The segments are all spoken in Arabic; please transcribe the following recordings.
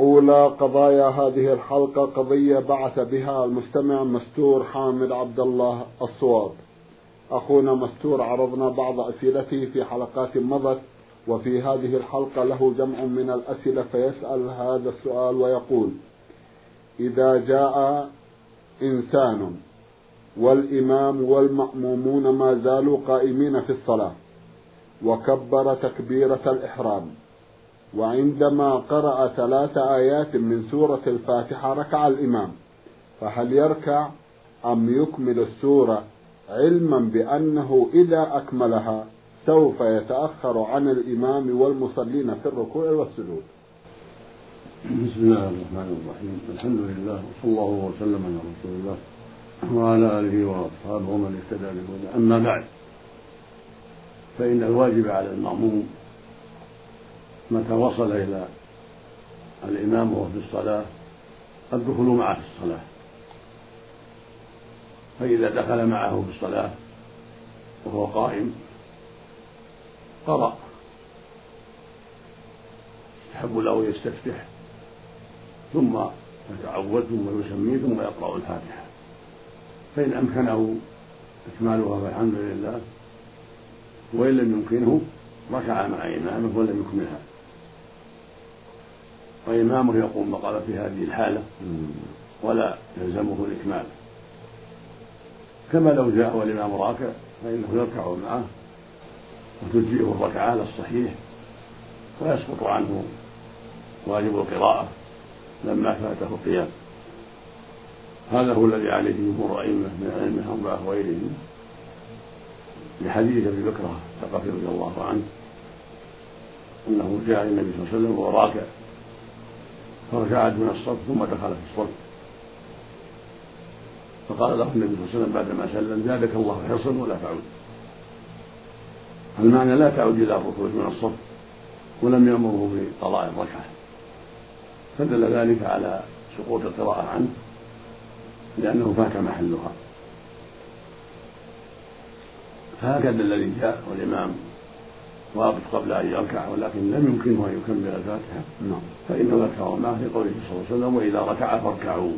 أولى قضايا هذه الحلقة قضية بعث بها المستمع مستور حامد عبد الله الصواب. أخونا مستور عرضنا بعض أسئلته في حلقات مضت وفي هذه الحلقة له جمع من الأسئلة فيسأل هذا السؤال ويقول إذا جاء إنسان والإمام والمأمومون ما زالوا قائمين في الصلاة وكبر تكبيرة الإحرام وعندما قرأ ثلاث آيات من سورة الفاتحة ركع الإمام. فهل يركع أم يكمل السورة علما بأنه إذا أكملها سوف يتأخر عن الإمام والمصلين في الركوع والسجود؟ بسم الله الرحمن الرحيم. الحمد لله وصلى الله وسلم على رسول الله وعلى آله وأصحابه ومن اهتدى أما بعد فإن الواجب على المأموم متى وصل إلى الإمام وهو في الصلاة الدخول معه في الصلاة. فإذا دخل معه في الصلاة وهو قائم قرأ. يستحب له يستفتح ثم يتعوذ ثم يسميه ثم يقرأ الفاتحة. فإن أمكنه إكمالها فالحمد لله. وإن لم يمكنه ركع مع إمامه ولم يكملها. وإمامه يقوم مقام في هذه الحالة ولا يلزمه الإكمال. كما لو جاء والإمام راكع فإنه يركع معه وتجزئه الركعة على الصحيح ويسقط عنه واجب القراءة لما فاته القيام. هذا هو الذي عليه جمهور الأئمة من الأئمة الأربعة وغيرهم لحديث أبي بكرة الثقفي رضي الله عنه أنه جاء النبي صلى الله عليه وسلم وهو راكع فرجع من الصف ثم دخل في الصف فقال له النبي صلى الله عليه وسلم بعدما سلم زادك الله حرصا ولا تعود. المعنى لا تعود إلى الركوع من الصف ولم يأمره بقضاء الركعة. فدل ذلك على سقوط القراءة عنه لأنه فات محلها. فهكذا الذي جاء والإمام واقف قبل أن يركع ولكن لم يمكنه أن يكمل الفاتحة. نعم. فانه ذكر معه في قوله صلى الله عليه وسلم وإذا ركع فاركعوا.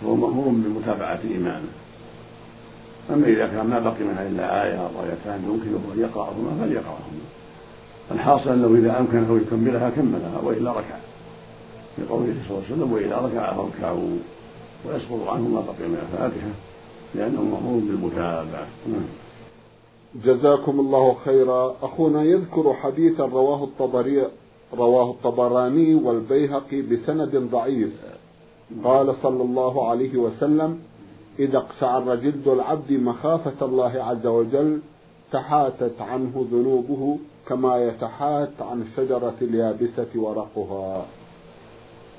فهو مأمور بمتابعة امامه أما إذا كان ما بقي منها الا إيه أو آيتان يمكنه أن يقرأهما فليقرأهما. الحاصل أنه إذا أمكنه يكملها كملها وإلا ركع. في قوله صلى الله عليه وسلم وإذا ركع فاركعوا. ويسقط عنه ما بقي من الفاتحة لأنه مأمور بالمتابعة. نعم. جزاكم الله خيرا. أخونا يذكر حديثا رواه الطبري رواه الطبراني والبيهقي بسند ضعيف. قال صلى الله عليه وسلم إذا اقشعر جلد العبد مخافة الله عز وجل تحاتت عنه ذنوبه كما يتحات عن الشجرة اليابسة ورقها.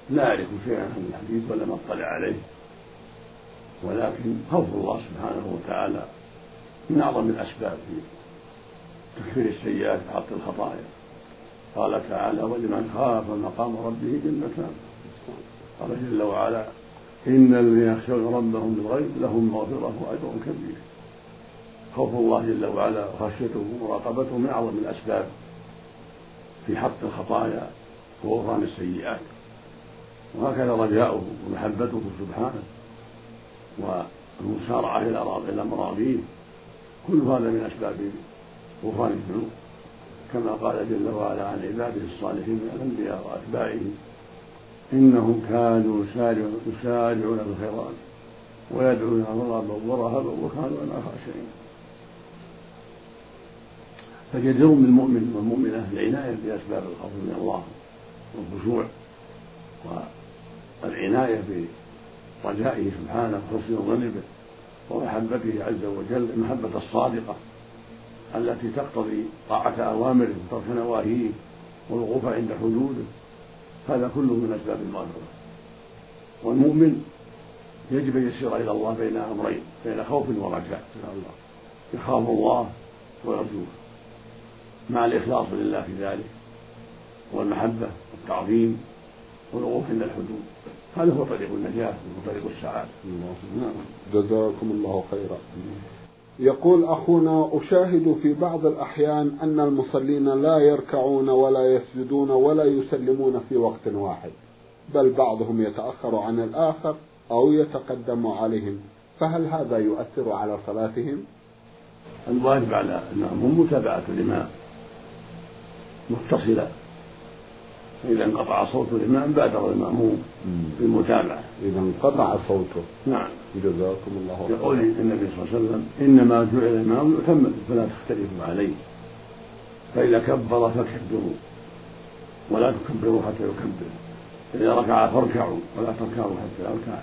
لا أعرف شيئا عن الحديث ولم أطلع عليه ولكن خوف الله سبحانه وتعالى من أعظم الأسباب في تكفير السيئات وحط الخطايا. قال تعالى ولمن خاف مقام ربه جنتان قال جل وعلا إن الذين يخشون ربهم بالغيب لهم مغفرة وأجر كبير. خوف الله جل وعلا وخشيته ومراقبته من أعظم الأسباب في حط الخطايا وغفران السيئات. وهكذا رجاؤه ومحبته سبحانه والمسارعة إلى مراضيه. كل هذا من أسباب غفران الذنوب كما قال جل وعلا عن عباده الصالحين من الأنبياء وأتباعهم إنهم كانوا يسارعون في الخيرات ويدعون رغبا ورهبا وكانوا لنا خاشعين. فجدير بالمؤمن والمؤمنة العناية بأسباب الخوف من الله والخشوع والعناية برجائه سبحانه وحسن الظن به. ومحبته عز وجل المحبة الصادقة التي تقتضي طاعة أوامره وترك نواهيه والوقوف عند حدوده هذا كله من أسباب المغفرة. والمؤمن يجب أن يسير إلى الله بين أمرين بين خوف ورجاء الله. يخاف الله ويرجوه. مع الإخلاص لله في ذلك والمحبة والتعظيم والوقوف عند الحدود. هذا هو طريق النجاة وطريق السعادة. نعم. جزاكم الله خيرا. يقول أخونا أشاهد في بعض الأحيان أن المصلين لا يركعون ولا يسجدون ولا يسلمون في وقت واحد بل بعضهم يتأخر عن الآخر أو يتقدم عليهم. فهل هذا يؤثر على صلاتهم؟ الواجب على المأموم متابعة الإمام متصلة. فإذا انقطع صوت الإمام بادر المأموم بالمتابعة إذا انقطع صوته. نعم. جزاكم الله خيرا. يقول النبي صلى الله عليه وسلم إنما جعل الإمام يؤتم فلا تختلفوا عليه. فإذا كبر فكبروا ولا تكبروا حتى يكبر. إذا ركع فاركعوا ولا تركعوا حتى يركع.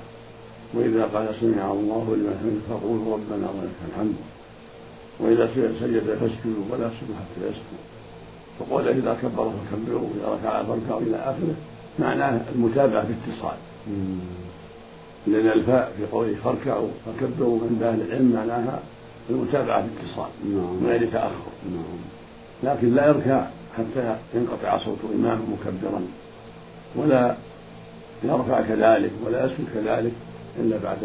وإذا قال سمع الله لمن حمده فقولوا ربنا ولك الحمد. وإذا سجد فاسجدوا ولا تسجدوا حتى يسجدوا. وقول إذا كبر فكبروا وإذا ركع فاركعوا إلى آخره. معناه المتابعة باتصال لأن الفاء في قوله فاركعوا فكبروا عند أهل العلم معناها المتابعة باتصال نعم. من غير تأخر. نعم. لكن لا يركع حتى ينقطع صوت إمامه مكبرا. ولا يرفع كذلك ولا يسكت كذلك إلا بعد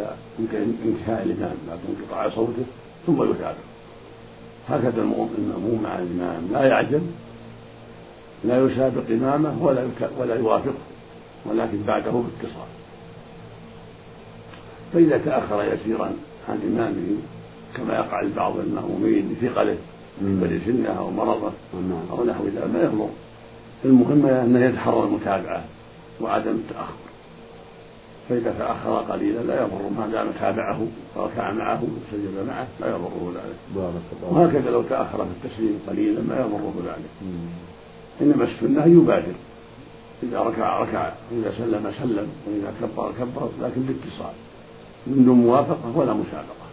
انتهاء الإمام بعد انقطاع صوته ثم يتابع. هكذا المأموم مع الإمام. لا يعجل لا يسابق إمامه ولا ولا يوافقه ولكن بعده باتصال. فإذا تأخر يسيرا عن إمامه كما يقع لبعض المأمومين لثقله من بني سنه أو مرضه أو نحو ذلك ما يضر المهم أنه يتحرى المتابعة وعدم التأخر. فإذا تأخر قليلا لا يضر ما دام تابعه وركع معه وسجد معه لا يضره ذلك. وهكذا لو تأخر في التسليم قليلا ما يضره ذلك. إنما السنة يبادر. إذا ركع ركع وإذا سلم سلم وإذا كبر كبر لكن باتصال. من دون موافقة ولا مسابقة.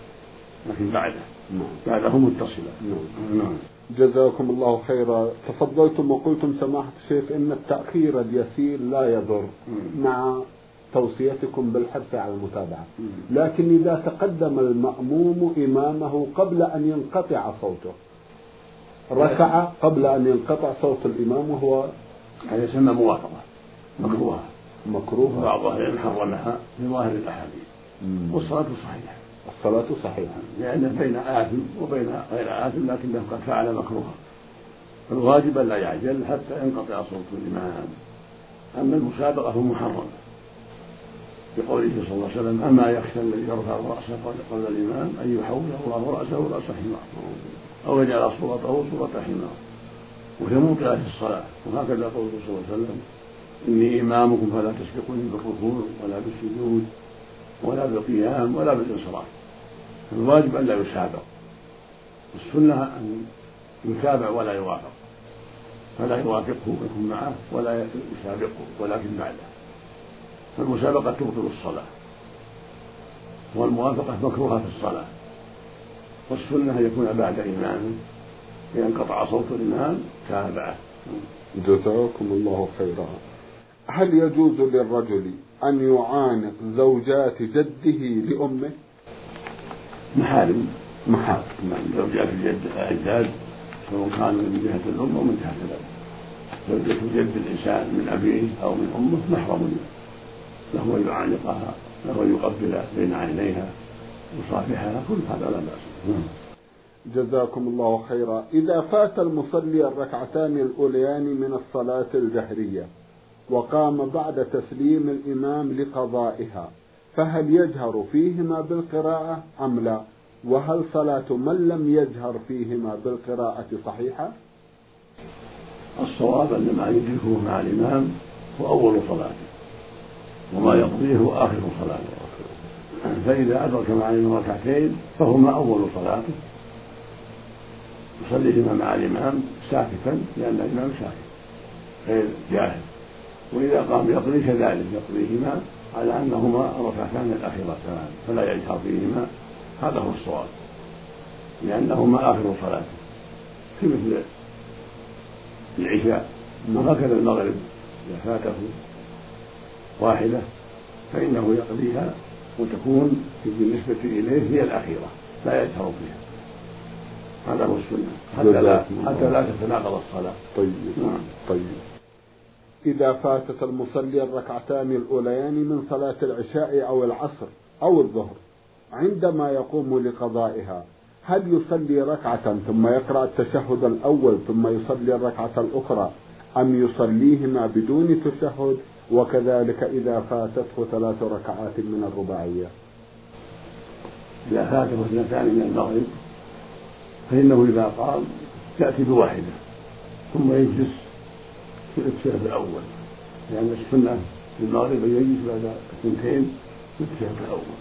لكن بعده. نعم. بعده متصلة. نعم. نعم. جزاكم الله خيرا. تفضلتم وقلتم سماحة الشيخ إن التأخير اليسير لا يضر مع توصيتكم بالحرص على المتابعة. لكن إذا تقدم المأموم إمامه قبل أن ينقطع صوته ركع قبل أن ينقطع صوت الإمام وهو هذا يسمى موافقة مكروهة. مكروهة. بعض أهل العلم حرمها في ظاهر الأحاديث. والصلاة صحيحة. الصلاة صحيحة. لأن بين آثم وبين غير آثم لكنه قد فعل مكروها. فالواجب أن لا يعجل حتى ينقطع صوت الإمام. أما المسابقة فمحرمة. بقوله صلى الله عليه وسلم أما يخشى الذي يرفع رأسه قبل الإمام أن يحول الله رأسه رأس حمار أو يجعل صورته صورة حمار. وهي موقعة في الصلاة وهكذا قوله صلى الله عليه وسلم إني إمامكم فلا تسبقوني بالركوع ولا بالسجود ولا بالقيام ولا بالانصراف الواجب أن لا يسابق. السنة أن يتابع ولا يوافق. فلا يوافقه ويكون معه ولا يسابقه ولكن بعده. فالمسابقة تبطل الصلاة. والموافقة مكروهة في الصلاة. والسنة أن يكون بعد إمامه إذا انقطع صوت الإمام تابعه جزاكم الله خيرا هل يجوز للرجل أن يعانق زوجات جده لأمه؟ محارم محارم زوجات الجد الأجداد سواء كانوا من جهة الأم أو من جهة الأب زوجة جد الإنسان من أبيه أو من أمه محرم له أن يعانقها له أن يقبل بين عينيها يصافحها كل هذا لا بأس. جزاكم الله خيرا. إذا فات المصلي الركعتان الأوليان من الصلاة الجهرية وقام بعد تسليم الإمام لقضائها فهل يجهر فيهما بالقراءة أم لا؟ وهل صلاة من لم يجهر فيهما بالقراءة صحيحة؟ الصواب أن ما يدركه مع الإمام هو أول صلاته وما يقضيه هو آخر صلاته. فإذا أدرك مع الإمام ركعتين فهما أول صلاته. يصليهما مع الإمام ساكتا لأن الإمام ساكت. غير جاهل. وإذا قام يقضي كذلك يقضيهما على أنهما الركعتان الأخيرتان فلا يجهر فيهما. هذا هو الصواب. لأنهما آخر صلاته. في مثل العشاء وهكذا المغرب إذا فاته واحدة فإنه يقضيها وتكون بالنسبة إليه هي الأخيرة لا يجهر فيها. هذا هو السنة. حتى لا حتى لا تتناقض الصلاة. طيب نعم. طيب. إذا فاتت المصلي الركعتان الأوليان من صلاة العشاء أو العصر أو الظهر عندما يقوم لقضائها هل يصلي ركعة ثم يقرأ التشهد الأول ثم يصلي الركعة الأخرى أم يصليهما بدون تشهد؟ وكذلك إذا فاتته ثلاث ركعات من الرباعية. إذا فاته اثنتان من المغرب فإنه إذا قام يأتي بواحدة ثم يجلس في التشهد الأول. لأن السنة في المغرب أن يجلس بعد اثنتين في التشهد الأول.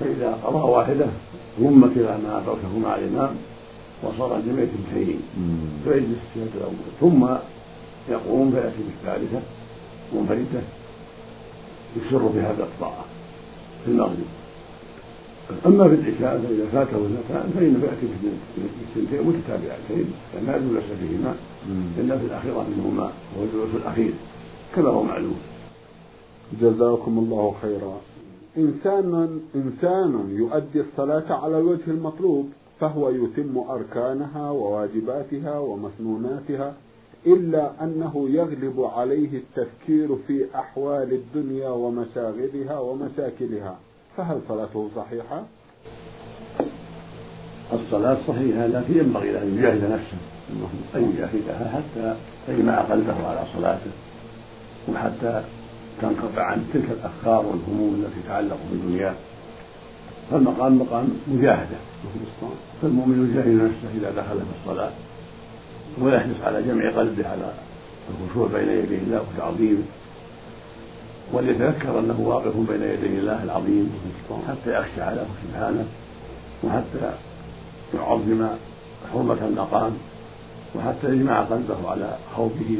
فإذا قضى واحدة ضم إلى ما أدركه مع الإمام وصار جميع اثنتين فيجلس التشهد الأول. ثم يقوم فيأتي بالثالثة. منفردة يسر في هذا الطاعة في المغرب أما في العشاء فإذا فاته اثنتان فإنه يأتي بالسنتين متتابعتين لا جلس فيهما إلا في الأخيرة منهما وهو الجلوس الأخير كما هو معلوم. جزاكم الله خيرا. إنسان إنسان يؤدي الصلاة على الوجه المطلوب فهو يتم أركانها وواجباتها ومسنوناتها. إلا أنه يغلب عليه التفكير في أحوال الدنيا ومشاغلها ومشاكلها. فهل صلاته صحيحة؟ الصلاة صحيحة لكن ينبغي أن يجاهد نفسه. أن يجاهدها حتى يجمع قلبه على صلاته. وحتى تنقطع عن تلك الأفكار والهموم التي تتعلق بالدنيا. فالمقام مقام مجاهدة. فالمؤمن يجاهد نفسه إذا دخل في الصلاة. ويحرص على جمع قلبه على الخشوع بين يدي الله وتعظيمه وليتذكر أنه واقف بين يدي الله العظيم حتى يخشع له سبحانه وحتى يعظم حرمة المقام وحتى يجمع قلبه على خوفه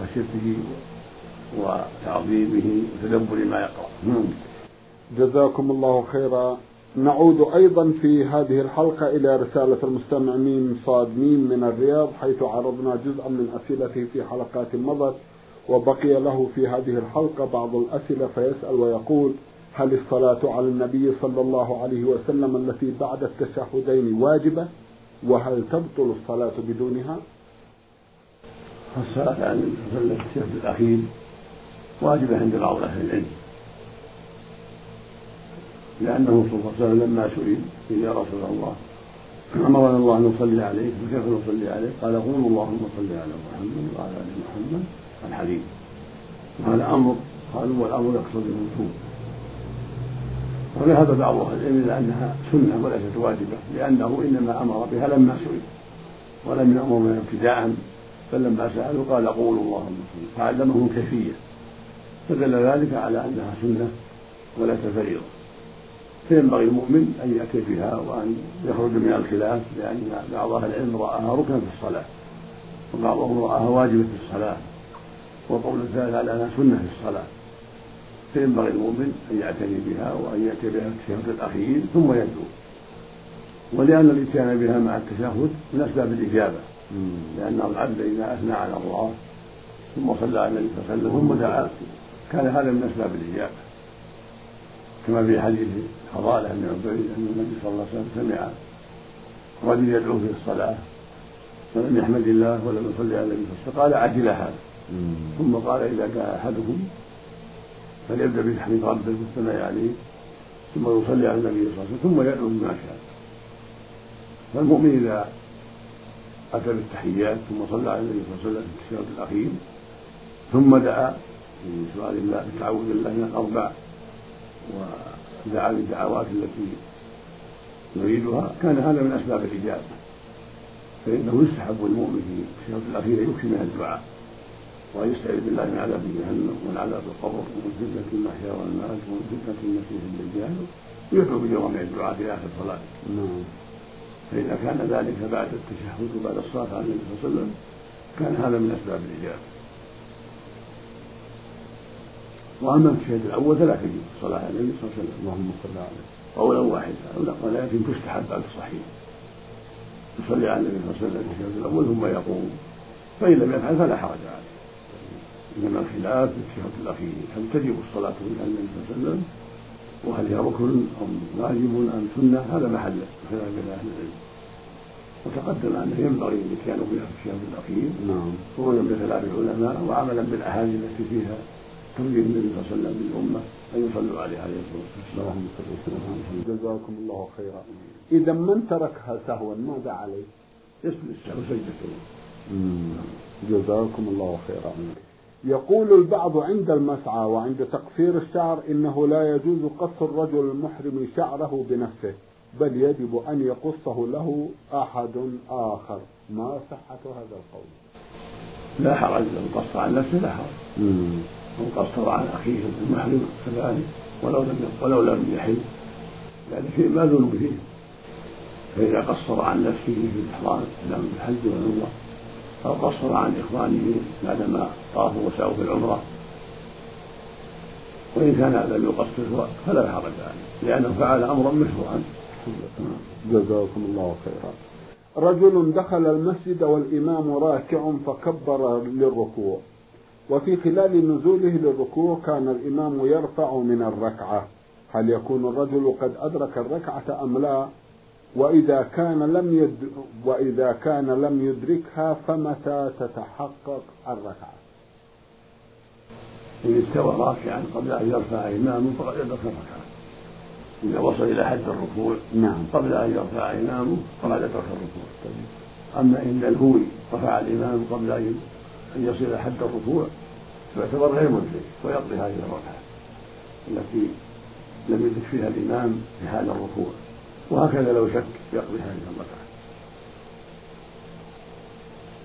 وخشيته وتعظيمه وتدبر ما يقرأ نعم. جزاكم الله خيرا نعود أيضا في هذه الحلقة إلى رسالة المستمع ميم صاد ميم من الرياض حيث عرضنا جزءا من أسئلته في حلقات مضت وبقي له في هذه الحلقة بعض الأسئلة فيسأل ويقول هل الصلاة على النبي صلى الله عليه وسلم التي بعد التشهدين واجبة وهل تبطل الصلاة بدونها؟ الصلاة على النبي صلى الله التشهد الأخير واجبة عند بعض أهل العلم لأنه صلى الله عليه وسلم لما سئل يا رسول الله أمرنا الله أن نصلي عليك فكيف نصلي عليك؟ قال قولوا اللهم صل على محمد وعلى آل محمد الحديث. وهذا أمر قالوا والأمر يقتضي الوجوب. وذهب بعض أهل العلم إلى أنها سنة وليست واجبة لأنه إنما أمر بها لما سئل ولم يأمر بها ابتداء بل لما سألوا قال قولوا اللهم صل فعلمهم كيفية فدل ذلك على أنها سنة وليست فريضة. فينبغي المؤمن أن يأتي بها وأن يخرج من الخلاف لأن بعض أهل العلم رآها ركنا في الصلاة وبعضهم رآها واجبة في الصلاة وقول الثالث على أنها سنة في الصلاة. فينبغي المؤمن أن يعتني بها وأن يأتي بها في التشهد الأخير ثم يدعو. ولأن الإتيان بها مع التشهد من أسباب الإجابة. لأن العبد إذا أثنى على الله ثم صلى على النبي صلى الله عليه وسلم ثم دعا كان هذا من أسباب الإجابة. كما في حديث فضالة بن عبيد أن النبي صلى الله عليه وسلم سمع رجل يدعو في الصلاة فلم يحمد الله ولم يصلي على النبي صلى الله عليه وسلم قال عجل هذا. ثم قال إذا جاء أحدكم فليبدأ بتحميد ربه والثناء عليه ثم يصلي على النبي صلى الله عليه وسلم ثم يدعو بما شاء. فالمؤمن إذا أتى بالتحيات ثم صلى على النبي صلى الله عليه وسلم في التشهد الأخير ثم دعا بسؤال الله بتعوذ الله من الأربع ودعا بالدعوات التي يريدها كان هذا من أسباب الإجابة. فإنه يستحب المؤمن في التشهد الأخير يكفي من الدعاء وأن يستعيذ بالله من عذاب جهنم ومن عذاب القبر ومن فتنة المحيا والمات ومن فتنة المسيح الدجال ويدعو بجوامع الدعاء في آخر صلاته نعم. فإذا كان ذلك بعد التشهد وبعد الصلاة على النبي صلى الله عليه وسلم كان هذا من أسباب الإجابة. وأما التشهد الأول فلا تجب الصلاة على النبي صلى الله عليه وسلم. اللهم صل عليه قولا واحدا ولكن تستحب بعد الصحيح يصلي على النبي صلى الله عليه وسلم التشهد الأول ثم يقوم. فإن لم يفعل فلا حرج عليه. إنما الخلاف في التشهد الأخير. هل تجب الصلاة على النبي صلى الله عليه وسلم؟ وهل هي ركن أم واجب أم سنة؟ هذا محل خلاف بين أهل العلم. وتقدم أنه ينبغي الإتيان بها في الشهر الأخير. نعم. خروجا بخلاف العلماء وعملا بالأحاديث التي فيها توجيه النبي صلى الله عليه وسلم للأمة أن يصلوا عليه عليه الصلاة والسلام. جزاكم الله خيرا. إذا من تركها سهوا ماذا عليه؟ يسجد السهو سجدة جزاكم الله خيرا. يقول البعض عند المسعى وعند تقصير الشعر إنه لا يجوز قص الرجل المحرم شعره بنفسه بل يجب أن يقصه له أحد آخر. ما صحة هذا القول؟ لا حرج. لو قص عن نفسه لا حرج. من قصر عن أخيه المحرم كذلك ولو لم ولو لم يحل. لأن شيء ما ذنب فيه فإذا قصر عن نفسه في الإحرام لم الحج والعمرة أو قصر عن إخوانه بعدما طافوا وسعوا في العمرة. وإن كان لم يقصر فلا حرج عليه لأنه فعل أمرا مشروعا. جزاكم الله خيرا. رجل دخل المسجد والإمام راكع فكبر للركوع. وفي خلال نزوله للركوع كان الإمام يرفع من الركعة. هل يكون الرجل قد أدرك الركعة أم لا؟ وإذا كان لم يد وإذا كان لم يدركها فمتى تتحقق الركعة؟ إن استوى راكعا قبل أن يرفع إمامه فقد أدرك الركعة. إذا وصل إلى حد الركوع نعم. قبل أن يرفع إمامه فقد أدرك الركوع. أما إن الهوي رفع الإمام قبل أن يصل إلى حد الركوع فيعتبر غير مدرك ويقضي هذه الركعة التي لم يدرك فيها الإمام في حال الركوع وهكذا لو شك يقضي هذه الركعة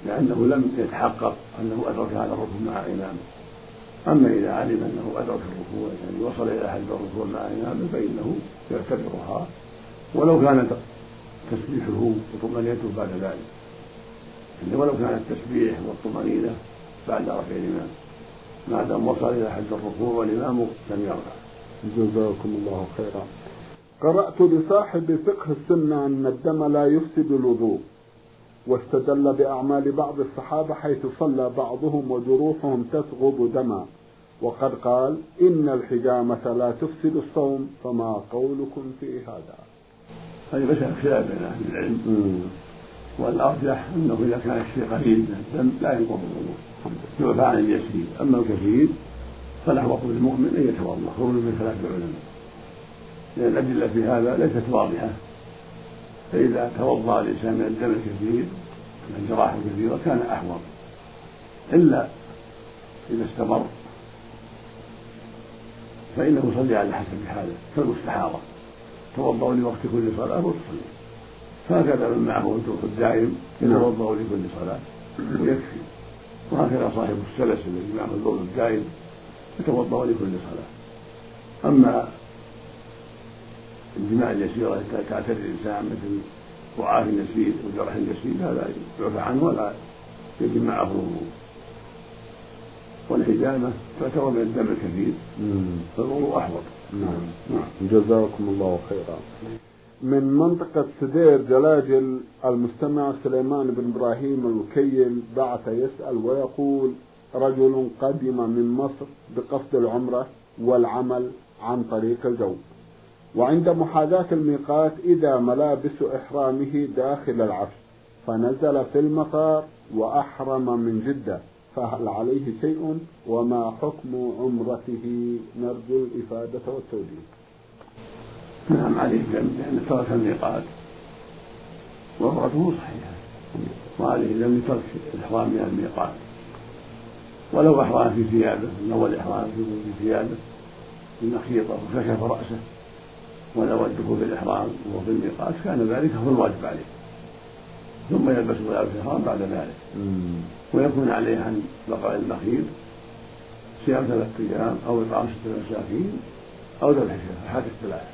لأنه لم يتحقق أنه أدرك هذا الركوع مع إمامه أما إذا علم أنه أدرك الركوع يعني وصل إلى حد الركوع مع إمامه فإنه يعتبرها. ولو كان تسبيحه وطمأنينته بعد ذلك. ولو كان التسبيح والطمأنينة بعد رفع الإمام ما دام وصل إلى حد الركوع والإمام لم يرفع جزاكم الله خيرا. قرأت لصاحب فقه السنة أن الدم لا يفسد الوضوء واستدل بأعمال بعض الصحابة حيث صلى بعضهم وجروحهم تسغب دما وقد قال إن الحجامة لا تفسد الصوم فما قولكم في هذا؟ هذه مسألة خلاف بين أهل العلم والأرجح أنه إذا كان الشيء قليل من الدم لا ينقض الوضوء يعفى عن اليسير. أما الكثير فالأحوط للمؤمن أن يتوضأ خروج من خلاف العلماء. لأن الأدلة في هذا ليست واضحة. فإذا توضأ الإنسان من الدم الكثير من الجراح الكثيرة كان أحوط. إلا إذا استمر فإنه يصلي على حسب حاله. كالمستحاضة. توضأ لوقت كل صلاة وتصلي. فهكذا من معه الجرح الدائم يتوضأ لكل صلاة ويكفي. وهكذا صاحب السلس الذي معه البول الدائم يتوضأ لكل صلاة. أما الدماء اليسيرة التي تعتري الإنسان مثل ضعاف يسير وجرح يسير هذا يعفى عنه ولا يجب معه الوضوء والحجامة تعتبر من الدم الكثير. فالوضوء أحوط. نعم. نعم. جزاكم الله خيرا. من منطقة سدير جلاجل المستمع سليمان بن إبراهيم الوكيل بعث يسأل ويقول رجل قدم من مصر بقصد العمرة والعمل عن طريق الجو. وعند محاذاة الميقات إذا ملابس إحرامه داخل العفش فنزل في المطار وأحرم من جدة. فهل عليه شيء؟ وما حكم عمرته؟ نرجو الإفادة والتوجيه. نعم عليه لأن ترك الميقات. وعمرته صحيحة وعليه لم ترك الإحرام من الميقات. ولو أحرم في ثيابه من أول إحرام في ثيابه بمخيطة وكشف رأسه ونوى الدخول الإحرام وهو في الميقات كان ذلك هو الواجب عليه. ثم يلبس ملابس الإحرام بعد ذلك. ويكون عليه عن بقاء المخيط صيام ثلاثة أيام أو إطعام ستة مساكين أو ذبح شاة أحد الثلاث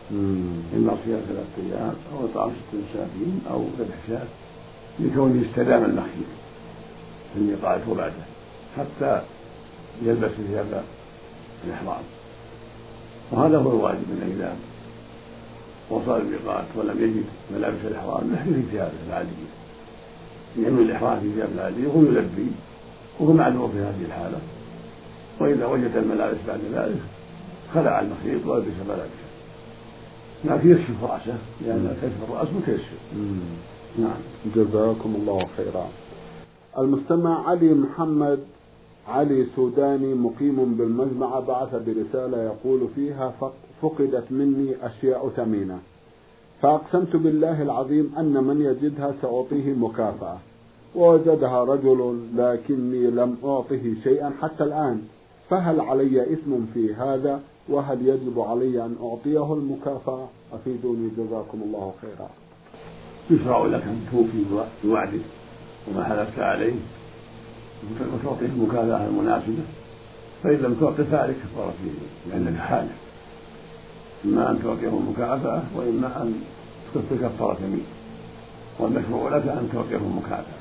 إما صيام ثلاثة أيام أو إطعام ستة مساكين أو ذبح شاة لكونه استدام المخيط في الميقات وبعده حتى يلبس ثياب الإحرام. وهذا هو الواجب من إذا وصل الميقات ولم يجد ملابس الإحرام يحرم في ثيابه العادية. ينوي الإحرام في ثيابه العادية وهو يلبي وهو معلوم في هذه الحالة. وإذا وجد الملابس بعد ذلك خلع المخيط ولبس ملابسه لكن يكشف رأسه لأن كشف الرأس متيسر نعم. جزاكم الله خيرا. المستمع علي محمد علي سوداني مقيم بالمجمع بعث برسالة يقول فيها فقدت مني أشياء ثمينة. فأقسمت بالله العظيم أن من يجدها سأعطيه مكافأة. ووجدها رجل لكني لم أعطه شيئا حتى الآن. فهل علي إثم في هذا؟ وهل يجب علي أن أعطيه المكافأة؟ أفيدوني جزاكم الله خيرا. يشرع لك أن توفي بوعدك وما حلفت عليه. وتعطيه المكافأة المناسبة فإن لم تعطه فعليك كفارة لأنك حالف إما أن تعطيه المكافأة وإما أن تكفر كفارة يمين والمشروع لك أن تعطيه المكافأة.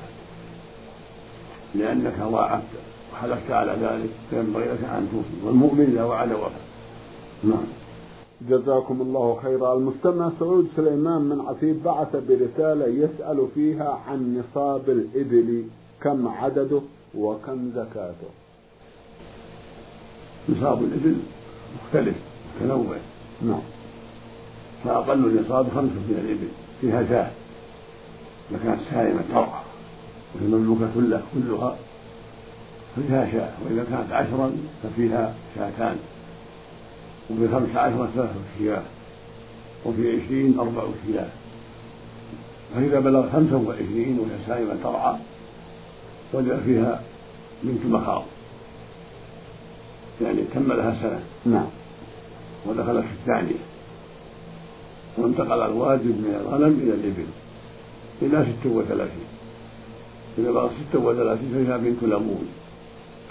لأنك ضاعفت وحلفت على ذلك فينبغي لك أن توفي. والمؤمن إذا وعد وفى. نعم. جزاكم الله خيرا. المستمع سعود سليمان من عفيف بعث برسالة يسأل فيها عن نصاب الإبل كم عدده وكم زكاته. نصاب الإبل مختلف متنوع. نعم. فأقل النصاب خمسة من الإبل فيها شاة إذا كانت سائمة ترعى وهي المملوكة كلها كلها فيها شاة وإذا كانت عشرا ففيها شاتان وفي خمس عشرة ثلاثة شياه وفي عشرين أربع شياه فإذا بلغ خمسة وعشرين وهي سائمة ترعى وجد فيها بنت مخاض يعني تم لها سنة. نعم. ودخلت في الثانية. وانتقل الواجب من الغنم إلى الإبل إلى ست وثلاثين. إذا بلغ ست وثلاثين فيها بنت لمون.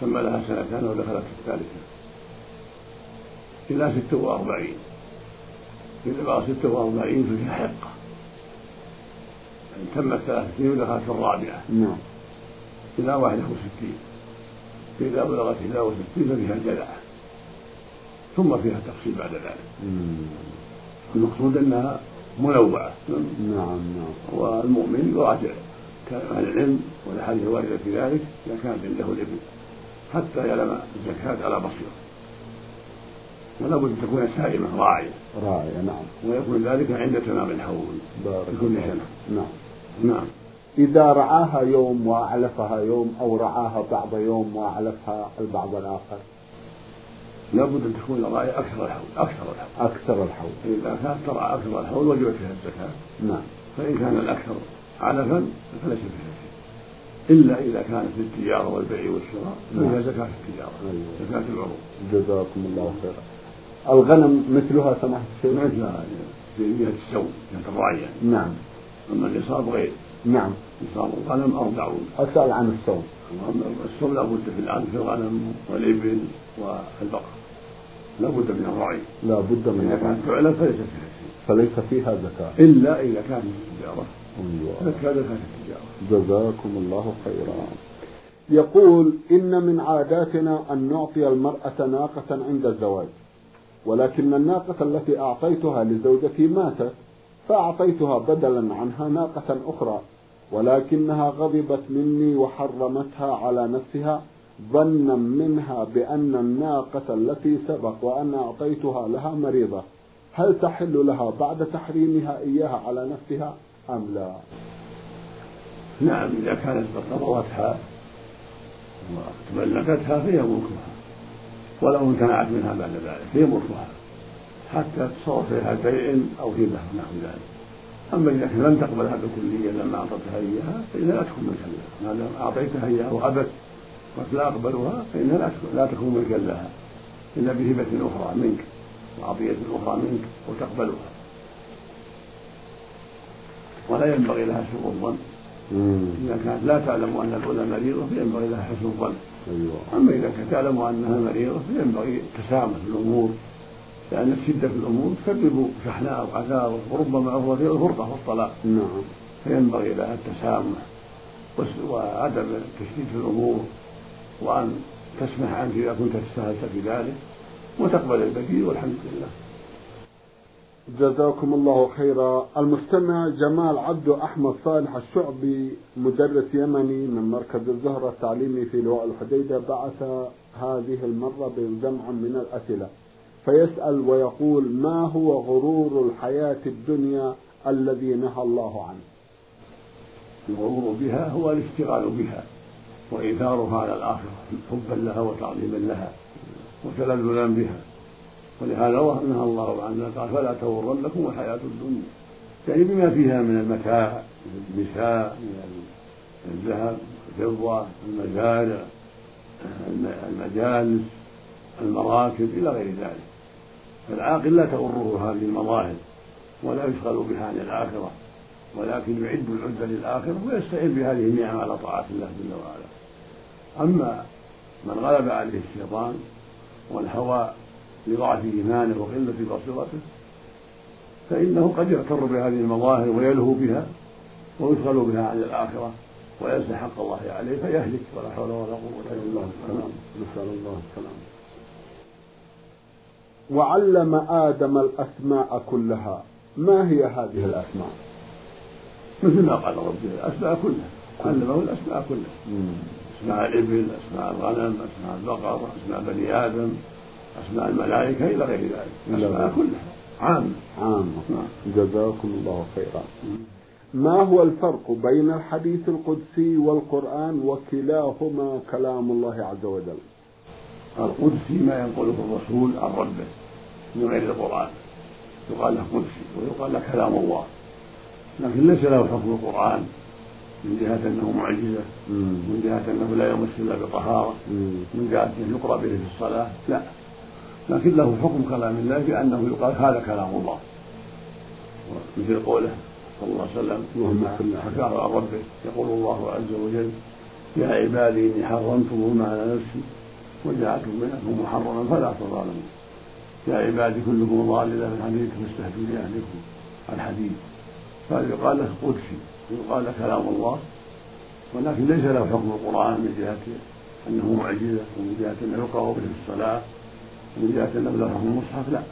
تم لها سنتان ودخلت في الثالثة. إلى ست وأربعين. إذا بلغ ست وأربعين فيها حقة. يعني تمت ثلاث سنين ودخلت في الرابعة. نعم. إلى واحدة وستين. فإذا بلغت إلى وستين ففيها الجذعة ثم فيها التفصيل بعد ذلك. المقصود أنها منوعة نعم نعم. والمؤمن يراجع. أهل العلم والأحاديث الواردة في ذلك إذا كانت عنده الإبل. حتى يعلم الزكاة على بصيرة. ولا بد أن تكون سائمة راعية. راعية نعم. ويكون ذلك عند تمام الحول بارك في كل سنة نعم. نعم. إذا رعاها يوم وأعلفها يوم أو رعاها بعض يوم وأعلفها البعض الآخر؟ لابد أن تكون الراعي أكثر الحول أكثر الحول. أكثر الحول. فاذا كانت ترعى أكثر الحول وجبت فيها الزكاة. نعم. فإن كان الأكثر علفا فليس فيها شيء. إلا إذا كانت في التجاره والبيع والشراء فيها نعم. زكاة التجارة أيوة. زكاة العروض. جزاكم الله خيرا. الغنم مثلها سماحة الشيخ مثلها في جهه السوم جهه الرعي يعني. نعم. أما النصاب غير. نعم. نصاب الغنم أربعون. أسأل عن الصوم وأما الصوم لابد في الآن في الغنم والإبل والبقر. لابد من الرعي لا بد من إذا كانت تعلم فليس فيها شيء. فليس فيها زكاة إلا إذا كانت التجارة أيوة. زكاة زكاة التجارة جزاكم الله خيرا. يقول إن من عاداتنا أن نعطي المرأة ناقة عند الزواج. ولكن الناقة التي أعطيتها لزوجتي ماتت فأعطيتها بدلا عنها ناقة أخرى ولكنها غضبت مني وحرمتها على نفسها ظنا منها بأن الناقة التي سبق وأنا أعطيتها لها مريضة هل تحل لها بعد تحريمها إياها على نفسها أم لا؟ نعم إذا كانت قضتها وتملكتها فهي ملكها ولو امتنعت منها بعد ذلك فهي ملكها حتى تصرف فيها بيع أو هبة ونحو ذلك. أما إذا كان لم تقبلها بالكلية لما أعطتها إياها فإنها لا تكون ملكا لها. ما دام أعطيتها إياها وأبت قلت لا أقبلها فإنها لا تكون, لا تكون ملكا لها. إلا بهبة أخرى منك وعطية أخرى منك وتقبلها. ولا ينبغي لها سوء الظن. إذا كانت لا تعلم أن الأولى مريضة فينبغي لها حسن الظن. أيوة. أما إذا كانت تعلم أنها مريضة فينبغي التسامح في الأمور. لأن الشدة في الأمور تسبب شحناء وعذاب وربما هو في الفرقة والطلاق نعم. فينبغي لها التسامح وعدم التشديد في الأمور وأن تسمح عنك إذا كنت تستاهلت في ذلك وتقبل البديل والحمد لله. جزاكم الله خيرا. المستمع جمال عبد أحمد صالح الشعبي مدرس يمني من مركز الزهرة التعليمي في لواء الحديدة بعث هذه المرة بجمع من الأسئلة. فيسأل ويقول ما هو غرور الحياة الدنيا الذي نهى الله عنه؟ الغرور بها هو الاشتغال بها وإيثارها على الآخرة حبا لها وتعظيما لها وتلذذا بها. ولهذا نهى الله عنها قال فلا تغرنكم الحياة الدنيا. يعني بما فيها من المتاع من النساء من الذهب الفضة المزارع المجالس المراكب إلى غير ذلك. فالعاقل لا تغره هذه المظاهر ولا يشغل بها عن الآخرة ولكن يعد العدة للآخرة ويستعين بهذه النعم على طاعة الله جل وعلا. أما من غلب عليه الشيطان والهوى لضعف إيمانه وقلة بصيرته فإنه قد يغتر بهذه المظاهر ويلهو بها ويشغل بها عن الآخرة وينسى حق الله عليه فيهلك ولا حول ولا قوة إلا بالله. نسأل الله السلامة. وعلم آدم الأسماء كلها. ما هي هذه الأسماء؟ مثل ما قال ربي الأسماء كلها. علمه الأسماء كلها. أسماء الإبل أسماء الغنم أسماء البقر أسماء بني آدم. أسماء الملائكة إلى غير ذلك. الأسماء كلها. عامة عامة نعم. جزاكم الله خيرا. ما هو الفرق بين الحديث القدسي والقرآن وكلاهما كلام الله عز وجل؟ القدسي ما ينقله الرسول عن ربه من غير القرآن. يقال له قدسي ويقال له كلام الله. لكن ليس له حكم القرآن. من جهة أنه معجزة. من جهة أنه لا يمس إلا بطهارة. من جهة أنه يقرأ به في الصلاة. لا. لكن له حكم كلام الله بأنه يقال هذا كلام الله. مثل قوله صلى الله عليه وسلم اللهم حكاه عن ربه يقول الله عز وجل يا عبادي إني حرمت ظلم على نفسي وجعلته بينكم محرما فلا تظالموا. يا عبادي كلكم ضال إلا من حديث فاستهدوا لأهلكم الحديث. فهذا يقال له قدسي ويقال له كلام الله. ولكن ليس له حكم القرآن من جهة أنه معجزة ومن جهة أنه يقرأ به في الصلاة. ومن جهة أنه له حكم المصحف؟ لا.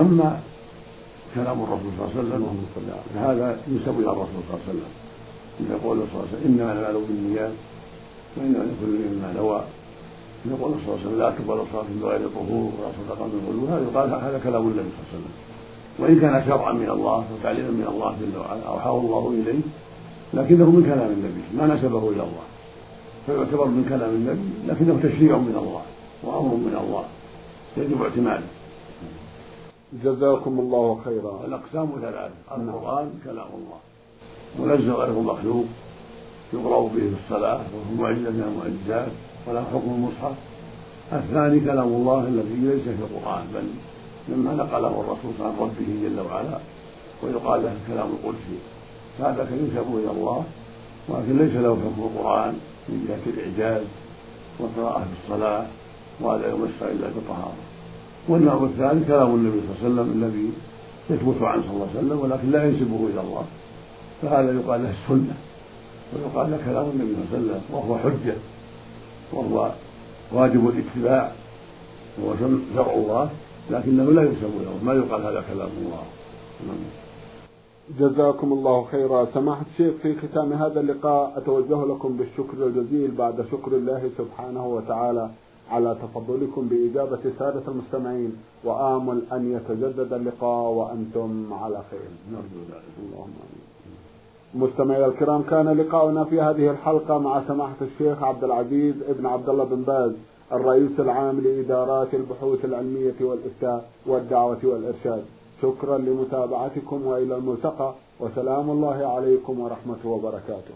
أما كلام الرسول صلى الله عليه وسلم فهذا ينسب إلى الرسول صلى الله عليه وسلم يقول صلى الله عليه وسلم إنما المال بالنيات وإنما لكل ما نوى. يقول صلى الله عليه وسلم لا تقبل صلاة بغير طهور ولا صدقة من غلو هذا يقال هذا كلام النبي صلى الله عليه وسلم. وإن كان شرعا من الله وتعليما من الله جل وعلا أوحاه الله إليه لكنه من كلام النبي ما نسبه إلى الله. فيعتبر من كلام النبي لكنه تشريع من الله. وأمر من الله. يجب اعتماده. جزاكم الله خيرا. الأقسام ثلاثة القرآن كلام الله. منزل غير مخلوق. يقرأ به في الصلاة وهو معجزة من المعجزات ولا حكم المصحف. الثاني كلام الله الذي ليس في القرآن بل مما نقله الرسول عن ربه جل وعلا. ويقال له الكلام القدسي. هذا ينسب إلى الله؟ ولكن ليس له حكم القرآن من جهة الإعجاز والقراءة في الصلاة. وهذا يمس إلا بطهارة والنوع الثالث كلام النبي صلى الله عليه وسلم الذي يثبت عنه صلى الله عليه وسلم ولكن لا ينسبه إلى الله. فهذا يقال له السنة ويقال له كلام النبي صلى الله عليه وسلم وهو حجة وهو واجب الاتباع وهو شرع الله لكنه لا ينسب له ما يقال هذا كلام الله؟ جزاكم الله خيرا. سماحة الشيخ في ختام هذا اللقاء أتوجه لكم بالشكر الجزيل بعد شكر الله سبحانه وتعالى. على تفضلكم بإجابة سادة المستمعين وآمل أن يتجدد اللقاء وأنتم على خير. نرجو ذلك. اللهم آمين. مستمعي الكرام كان لقاؤنا في هذه الحلقة مع سماحة الشيخ عبد العزيز ابن عبد الله بن باز الرئيس العام لإدارات البحوث العلمية والإفتاء والدعوة والإرشاد. شكرا لمتابعتكم وإلى الملتقى وسلام الله عليكم ورحمة وبركاته.